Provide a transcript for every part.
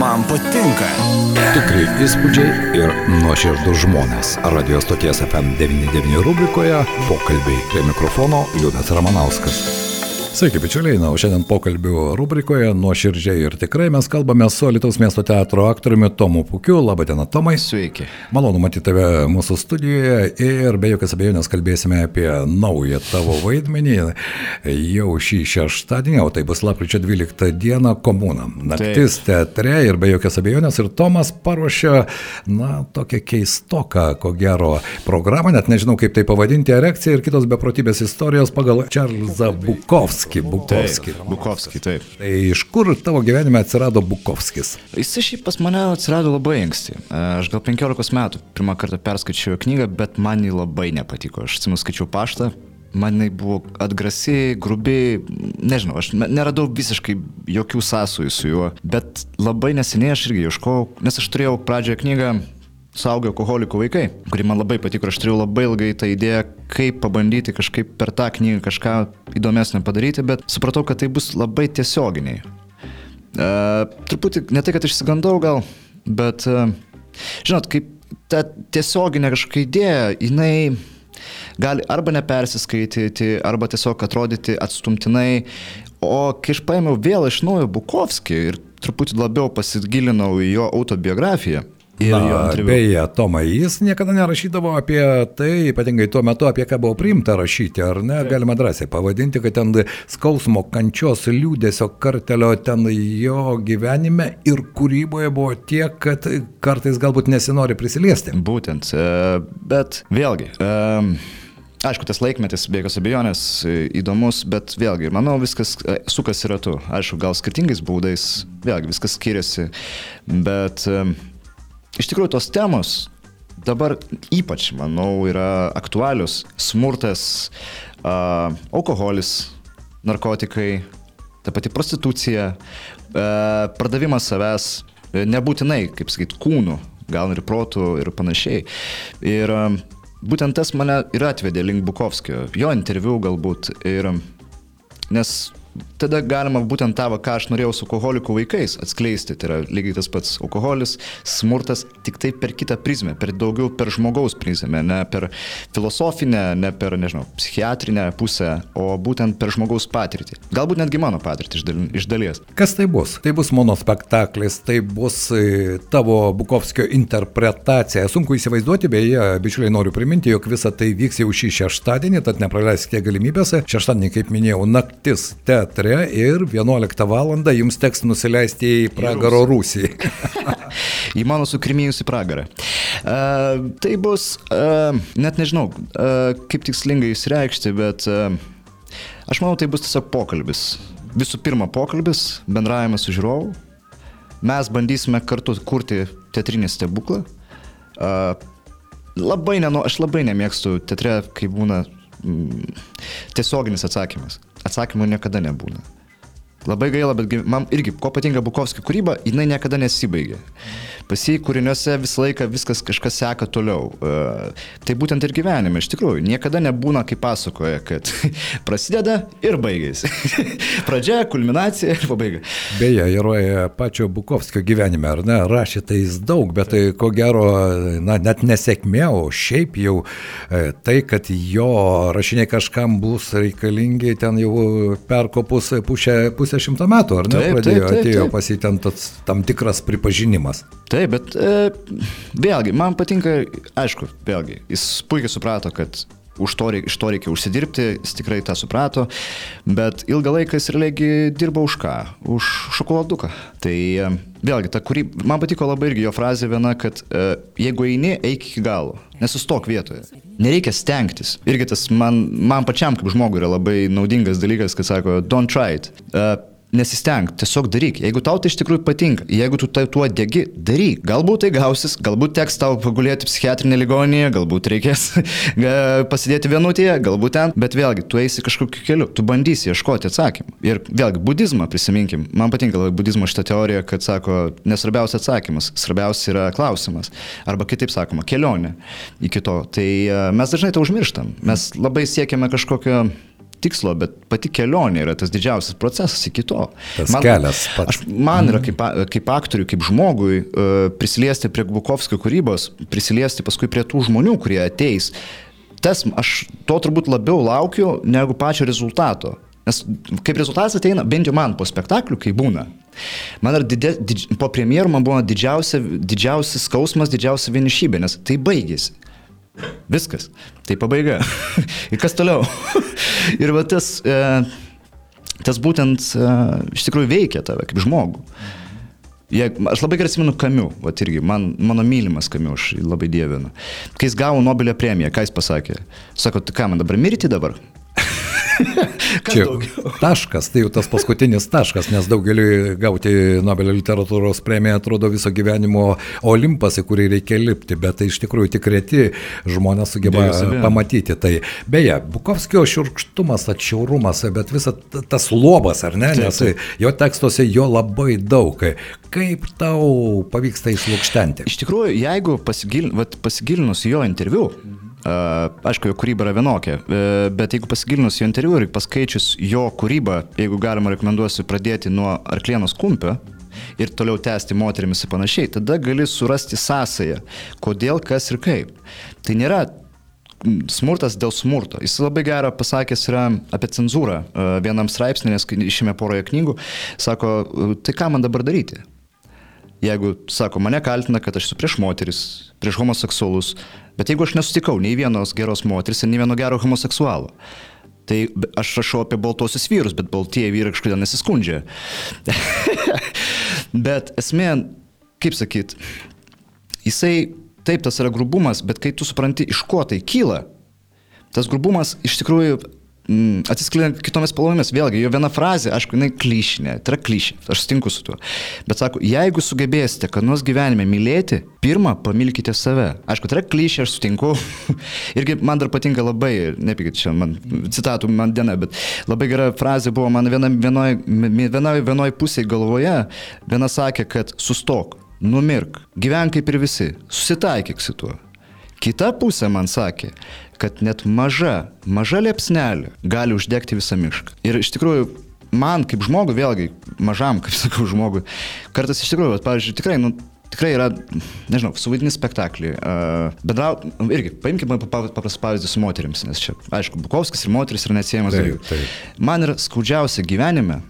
Man patinka. Tikrai įspūdžiai ir nuoširdus žmonės. Radio stoties FM99 rubrikoje pokalbiai prie mikrofono Liudas Ramanauskas. Sveiki, bičiuliai, na, o šiandien pokalbių rubrikoje nuoširdžiai ir tikrai mes kalbame su Lietuvos miesto teatro aktoriumi Tomu Pukiu. Labadiena, Tomai. Sveiki. Malonu matyti tave mūsų studijoje ir be jokios abejonės kalbėsime apie naują tavo vaidmenį jau šį šeštadienį, o tai bus lapkričio 12 dieną komūna. Naktis Taip. teatre ir be jokios abejonės ir Tomas paruošė, na, tokią keistoką, ko gero, programą, net nežinau kaip tai pavadinti, erekcija ir kitos beprotybės istorijos pagal Čarlzą Bukovskį. Bukovski, Bukovski. Taip, Bukovski, taip. Tai iš kur tavo gyvenime atsirado Bukovskis? Jis šiaip pas mane atsirado labai anksti. Aš gal 15 metų pirmą kartą perskaičiau knygą, bet man jį labai nepatiko. Aš atsimenu skaičiau paštą, man jinai buvo atgrasi, grubi, nežinau, aš neradau visiškai jokių sąsųjų su juo, bet labai neseniai aš irgi ieškojau, nes aš turėjau pradžioje knygą Saugia alkoholikų vaikai, kuri man labai patiko, aš turėjau labai ilgai tą idėją, kaip pabandyti kažkaip per tą knygą kažką įdomesnio padaryti, bet supratau, kad tai bus labai tiesioginiai. Uh, truputį, ne tai, kad išsigandau gal, bet, uh, žinot, kaip ta tiesioginė kažkokia idėja, jinai gali arba nepersiskaityti, arba tiesiog atrodyti atstumtinai, o kai aš paėmiau vėl iš naujo Bukovskį ir truputį labiau pasigilinau į jo autobiografiją, Ir Na, beje, Tomai, jis niekada nerašydavo apie tai, ypatingai tuo metu, apie ką buvo priimta rašyti, ar ne, Taip. galima drąsiai pavadinti, kad ten skausmo, kančios, liūdėsio kartelio ten jo gyvenime ir kūryboje buvo tiek, kad kartais galbūt nesinori prisiliesti. Būtent, e, bet vėlgi. Um... Aišku, tas laikmetis, be jokios abejonės, įdomus, bet vėlgi, manau, viskas sukasi ratu. Aišku, gal skirtingais būdais, vėlgi, viskas skiriasi, bet um, iš tikrųjų tos temos dabar ypač, manau, yra aktualius. Smurtas, uh, alkoholis, narkotikai, ta pati prostitucija, uh, pardavimas savęs, nebūtinai, kaip sakyt, kūnų, gal ir protų ir panašiai. Ir uh, būtent tas mane ir atvedė link Bukovskio, jo interviu galbūt. Ir, nes tada galima būtent tą, ką aš norėjau su alkoholikų vaikais atskleisti. Tai yra lygiai tas pats alkoholis, smurtas, tik tai per kitą prizmę, per daugiau per žmogaus prizmę, ne per filosofinę, ne per, nežinau, psichiatrinę pusę, o būtent per žmogaus patirtį. Galbūt netgi mano patirtį iš dalies. Kas tai bus? Tai bus monospektaklis, tai bus e, tavo Bukovskio interpretacija. Sunku įsivaizduoti, beje, bičiuliai noriu priminti, jog visa tai vyks jau šį šeštadienį, tad nepraleiskite galimybės. Šeštadienį, kaip minėjau, naktis teatre teatre ir 11 val. jums teks nusileisti į pragaro rūsį. į mano sukrimėjusi pragarą. Uh, tai bus, uh, net nežinau, uh, kaip tikslingai įsireikšti, bet uh, aš manau, tai bus tiesiog pokalbis. Visų pirma, pokalbis, bendravimas su žiūrovu. Mes bandysime kartu kurti teatrinį stebuklą. Uh, labai nenu, aš labai nemėgstu teatre, kai būna mm, tiesioginis atsakymas atsakymų niekada nebūna. Labai gaila, bet man irgi, ko patinka Bukovskio kūryba, jinai niekada nesibaigia. Pas jį kūriniuose visą laiką viskas kažkas seka toliau. Uh, tai būtent ir gyvenime, iš tikrųjų, niekada nebūna, kaip pasakoja, kad prasideda ir baigėsi. Pradžia, kulminacija ir pabaiga. Beje, yra pačio Bukovskio gyvenime, ar ne, rašė tai jis daug, bet tai ko gero, na, net nesėkmė, o šiaip jau e, tai, kad jo rašiniai kažkam bus reikalingi, ten jau perkopus pusę, pusę šimto metų, ar ne? Taip, Pradėjo, taip, taip, atėjo pas jį ten tas, tam tikras pripažinimas. Taip, bet e, vėlgi, man patinka, aišku, vėlgi, jis puikiai suprato, kad už to, iš to reikia užsidirbti, jis tikrai tą suprato, bet ilgą laiką jis realiai dirbo už ką? Už šokoladuką. Tai e, vėlgi, ta kuri, man patiko labai irgi jo frazė viena, kad e, jeigu eini, eik iki galo, nesustok vietoje. Nereikia stengtis. Irgi tas man, man pačiam kaip žmogui yra labai naudingas dalykas, kad sako, don't try it. E, nesistenk, tiesiog daryk. Jeigu tau tai iš tikrųjų patinka, jeigu tu tai tuo degi, daryk. Galbūt tai gausis, galbūt teks tau pagulėti psichiatrinė ligoninėje, galbūt reikės pasidėti vienutėje, galbūt ten, bet vėlgi, tu eisi kažkokiu keliu, tu bandysi ieškoti atsakymų. Ir vėlgi, budizmą prisiminkim, man patinka labai budizmo šitą teoriją, kad sako, nesvarbiausia atsakymas, svarbiausia yra klausimas. Arba kitaip sakoma, kelionė iki to. Tai e, mes dažnai tą užmirštam. Mes labai siekiame kažkokio tikslo, bet pati kelionė yra tas didžiausias procesas iki to. Tas man, kelias pats. Aš, man yra kaip, kaip aktoriui, kaip žmogui prisiliesti prie Bukovskio kūrybos, prisiliesti paskui prie tų žmonių, kurie ateis. Tas, aš to turbūt labiau laukiu negu pačio rezultato. Nes kaip rezultatas ateina, bent jau man po spektaklių, kai būna. Man ar didė, didž, po premjerų man buvo didžiausia, didžiausias skausmas, didžiausia vienišybė, nes tai baigėsi. Viskas. Tai pabaiga. ir kas toliau? ir va tas, e, tas būtent e, iš tikrųjų veikia tave kaip žmogų. Jie, aš labai gerai atsimenu Kamiu, va irgi, man, mano mylimas Kamiu, aš labai dievinu. Kai jis gavo Nobelio premiją, ką jis pasakė? Sako, tai ką man dabar mirti dabar? Čia daugiau? taškas, tai jau tas paskutinis taškas, nes daugeliu gauti Nobelio literatūros premiją atrodo viso gyvenimo olimpas, į kurį reikia lipti, bet tai iš tikrųjų tik reti žmonės sugeba pamatyti. Tai beje, Bukovskio širkštumas, atšiaurumas, bet visas tas lobas, ar ne, nes jo tekstuose jo labai daug. Kaip tau pavyksta išlūkštenti? Iš tikrųjų, jeigu pasigil, vat, pasigilinus jo interviu, mhm Aišku, jo kūryba yra vienokia, bet jeigu pasigilinus jo interviu ir paskaičius jo kūrybą, jeigu galima rekomenduosiu pradėti nuo Arklienos kumpio ir toliau tęsti moterimis ir panašiai, tada gali surasti sąsąją, kodėl, kas ir kaip. Tai nėra smurtas dėl smurto. Jis labai gerą pasakęs yra apie cenzūrą vienam straipsnė, nes išėmė poroje knygų, sako, tai ką man dabar daryti? Jeigu, sako, mane kaltina, kad aš esu prieš moteris, prieš homoseksualus, Bet jeigu aš nesutikau nei vienos geros moteris ir nei vieno gero homoseksualo, tai aš rašau apie baltuosius vyrus, bet baltieji vyrai kažkodėl nesiskundžia. bet esmė, kaip sakyt, jisai, taip, tas yra grubumas, bet kai tu supranti, iš ko tai kyla, tas grubumas iš tikrųjų mm, atsiskleidžiant kitomis spalvomis, vėlgi, jo viena frazė, aišku, jinai klišinė, tai yra klišė, aš sutinku su tuo. Bet sako, jeigu sugebėsite, kad nors gyvenime mylėti, pirmą pamilkite save. Aišku, tai yra klišė, aš sutinku. Irgi man dar patinka labai, nepykit čia, man citatų man diena, bet labai gera frazė buvo man viena, vienoj, vienoj, vienoj pusėje galvoje, viena sakė, kad sustok, numirk, gyvenk kaip ir visi, susitaikyk su tuo. Kita pusė man sakė, kad net maža, maža liepsnelė gali uždegti visą mišką. Ir iš tikrųjų, man kaip žmogui, vėlgi, mažam, kaip sakau, žmogui, kartais iš tikrųjų, pavyzdžiui, tikrai, nu, tikrai yra, nežinau, suvaidini spektaklį. Uh, Bendrau, irgi, paimkime paprastą pavyzdį su moteriams, nes čia, aišku, Bukovskis ir moteris yra neatsiejamas dalykas. Man yra skaudžiausia gyvenime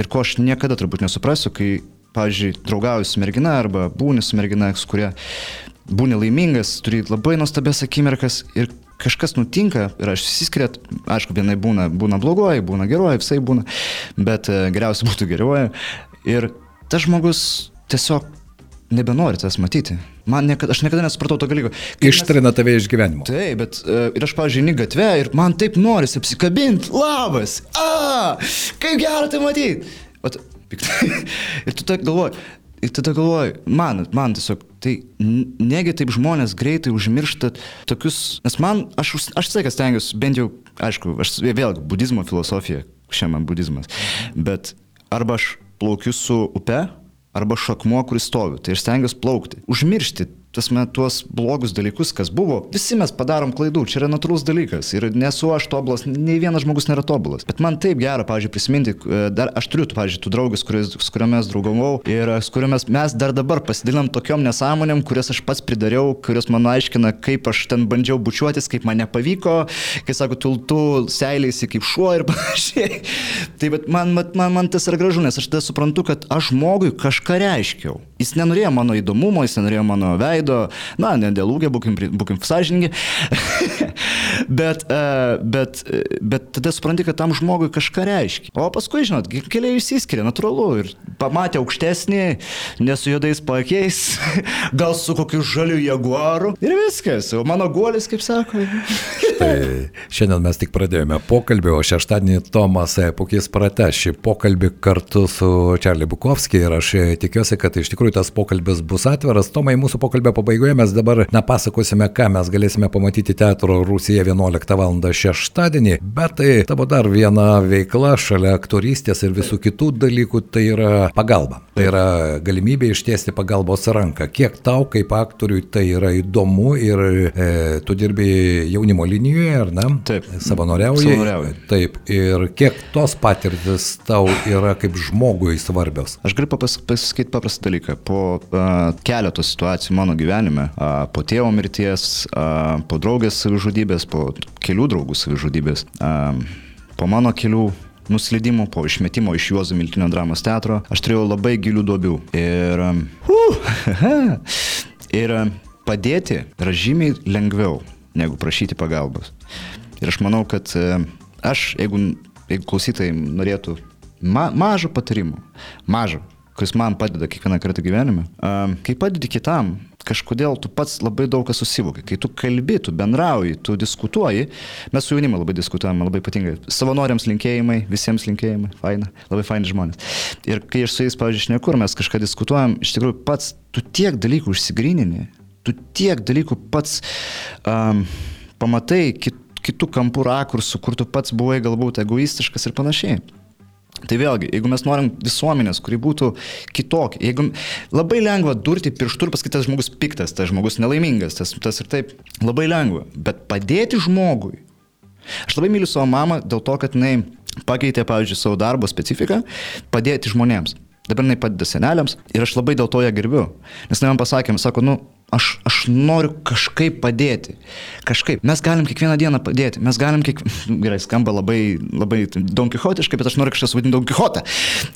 ir ko aš niekada turbūt nesuprasiu, kai, pavyzdžiui, draugauju su mergina arba būni su mergina, su kuria būni laimingas, turi labai nuostabias akimirkas ir kažkas nutinka ir aš įsiskiriat, aišku, vienai būna, būna blogoji, būna geroji, visai būna, bet e, geriausia būtų geroji. Ir tas žmogus tiesiog nebenori tas matyti. Man niekada, aš niekada nesupratau to dalyko. Ištrina mes... tave iš gyvenimo. Taip, bet uh, ir aš, pavyzdžiui, į gatvę ir man taip norisi apsikabinti. Labas! A, kaip gera tai matyti! ir tu taip galvoji, Ir tada galvoju, man, man tiesiog, tai negi taip žmonės greitai užmiršta tokius, nes man, aš, aš visą laiką stengiuosi, bent jau, aišku, aš vėlgi, budizmo filosofija, šiandien budizmas, bet arba aš plaukiu su upe, arba šakmuo, kuris stovi, tai aš stengiuosi plaukti, užmiršti tasme, tuos blogus dalykus, kas buvo. Visi mes padarom klaidų, čia yra natūralus dalykas. Ir nesu aš tobulas, nei vienas žmogus nėra tobulas. Bet man taip gera, pavyzdžiui, prisiminti, e, dar aš turiu, pavyzdžiui, tų draugų, su kuriomis draugavau ir su kuriomis mes dar dabar pasidalinam tokiom nesąmonėm, kurias aš pats pridariau, kurios man aiškina, kaip aš ten bandžiau bučiuotis, kaip man nepavyko, kai sako, tu, tu seilėsi kaip šuo ir panašiai. tai bet man, man, man tas yra gražu, nes aš tada suprantu, kad aš žmogui kažką reiškiau. Jis nenorėjo mano įdomumo, jis nenorėjo mano veido na, ne dėl ūgio, būkim, būkim sąžiningi, bet, uh, bet, bet tada supranti, kad tam žmogui kažką reiškia. O paskui, žinot, keliai išsiskiria, natūralu, ir pamatė aukštesnį, ne su juodais pakiais, gal su kokiu žaliu jaguaru ir viskas, o mano guolis, kaip sako. Štai, šiandien mes tik pradėjome pokalbį, o šeštadienį Tomas Pukis prateš šį pokalbį kartu su Čarli Bukovskiu ir aš tikiuosi, kad iš tikrųjų tas pokalbis bus atviras. Tomai, mūsų pokalbio pabaigoje mes dabar nepasakosime, ką mes galėsime pamatyti teatro Rusija 11 val. šeštadienį, bet tai tavo dar viena veikla šalia aktorystės ir visų kitų dalykų, tai yra yra pagalba. Tai yra galimybė ištiesti pagalbos ranką. Kiek tau kaip aktoriui tai yra įdomu ir e, tu dirbi jaunimo linijoje, ar ne? Taip. Savanoriauji. Savanoriauju. Taip. Ir kiek tos patirtis tau yra kaip žmogui svarbios? Aš galiu papas, pasakyti paprastą dalyką. Po uh, keletos situacijų mano gyvenime, uh, po tėvo mirties, uh, po draugės savižudybės, po kelių draugų savižudybės, uh, po mano kelių nuslydimų, po išmetimo iš Juozo Miltinio dramos teatro, aš turėjau labai gilių duobių. Ir, uh, ir uh, padėti yra žymiai lengviau negu prašyti pagalbos. Ir aš manau, kad uh, aš, jeigu, jeigu klausytojai norėtų ma, mažo patarimo, mažo, kuris man padeda kiekvieną kartą gyvenime, kai padedi kitam, kažkodėl tu pats labai daug kas susivoki. Kai tu kalbi, tu bendrauji, tu diskutuoji, mes su jaunimu labai diskutuojame, labai ypatingai. Savanoriams linkėjimai, visiems linkėjimai, faina, labai faini žmonės. Ir kai aš su jais, pavyzdžiui, šneku, mes kažką diskutuojam, iš tikrųjų pats tu tiek dalykų užsigrynini, tu tiek dalykų pats um, pamatai kit, kitų kampų rakursų, kur tu pats buvai galbūt egoistiškas ir panašiai. Tai vėlgi, jeigu mes norim visuomenės, kuri būtų kitokia, jeigu labai lengva durti pirštų ir pasakyti, tas žmogus piktas, tas žmogus nelaimingas, tas, tas ir taip, labai lengva, bet padėti žmogui. Aš labai myliu savo mamą dėl to, kad jinai pakeitė, pavyzdžiui, savo darbo specifiką padėti žmonėms. Dabar jinai padeda seneliams ir aš labai dėl to ją gerbiu. Nes jinai man pasakė, sako, nu, aš, aš noriu kažkaip padėti. Kažkaip. Mes galim kiekvieną dieną padėti. Mes galim kiek... Gerai, skamba labai, labai Don Quixotiškai, bet aš noriu kažką suvadinti Don Quixotą.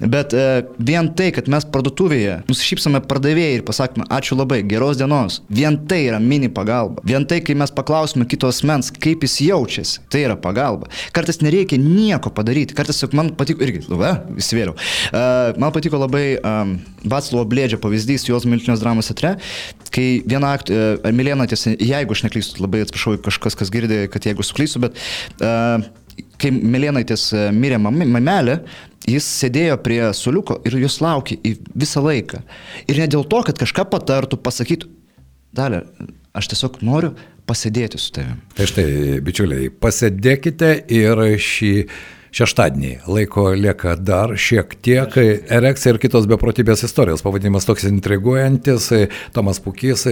Bet e, vien tai, kad mes parduotuvėje nusišypsame pardavėjai ir pasakome ačiū labai, geros dienos, vien tai yra mini pagalba. Vien tai, kai mes paklausime kitos mens, kaip jis jaučiasi, tai yra pagalba. Kartais nereikia nieko padaryti. Kartais man patiko, irgi, va, įsivėliau. E, man patiko labai um, Vaclovo Blėdžio pavyzdys Jos Miltinės dramos teatre, kai viena aktorė, Milena tiesa, jeigu aš neklystu, labai atsiprašau kažkas, kas girdė, kad jeigu suklysiu, bet uh, kai Milenaitis mirė mamelė, jis sėdėjo prie suliuko ir jūs laukė visą laiką. Ir ne dėl to, kad kažką patartų, pasakytų, dalė, aš tiesiog noriu pasėdėti su tavimi. Tai štai, bičiuliai, pasėdėkite ir šį Šeštadienį laiko lieka dar šiek tiek. Erekcija ir kitos beprotybės istorijos. Pavadinimas toks intriguojantis. Tomas Pukys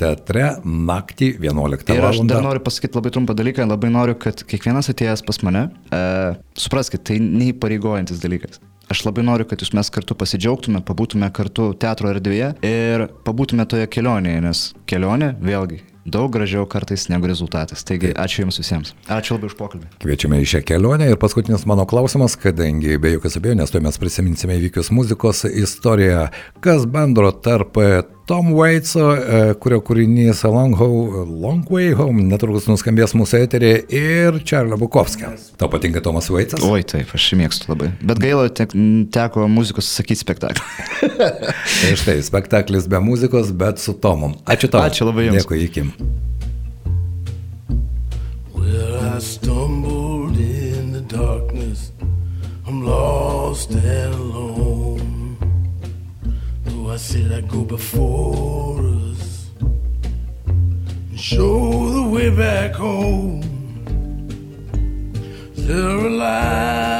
teatre naktį 11 val. Aš dar noriu pasakyti labai trumpą dalyką. Labai noriu, kad kiekvienas atėjęs pas mane, e, supraskite, tai neįpareigojantis dalykas. Aš labai noriu, kad jūs mes kartu pasidžiaugtume, pabūtume kartu teatro erdvėje ir pabūtume toje kelionėje, nes kelionė, vėlgi, daug gražiau kartais negu rezultatas. Taigi ačiū Jums visiems. Ačiū labai už pokalbį. Kviečiame į šią kelionę ir paskutinis mano klausimas, kadangi be jokios abejonės, tuo mes prisiminsime įvykius muzikos istoriją, kas bendro tarp Tom Waitso, kurio kūrinys Long, Ho, Long Way Home netrukus nuskambės mūsų eterį ir Čarlio Bukovskio. Tau patinka Tomas Waitsas? Oi, taip, aš jį mėgstu labai. Bet gaila, te, teko muzikos sakyti spektaklį. tai štai, spektaklis be muzikos, bet su Tomu. Ačiū tau. Ačiū labai jums. Dėkui, iki. Well, I stumbled in the darkness. I'm lost and alone. I said I'd go before us and show the way back home. There a light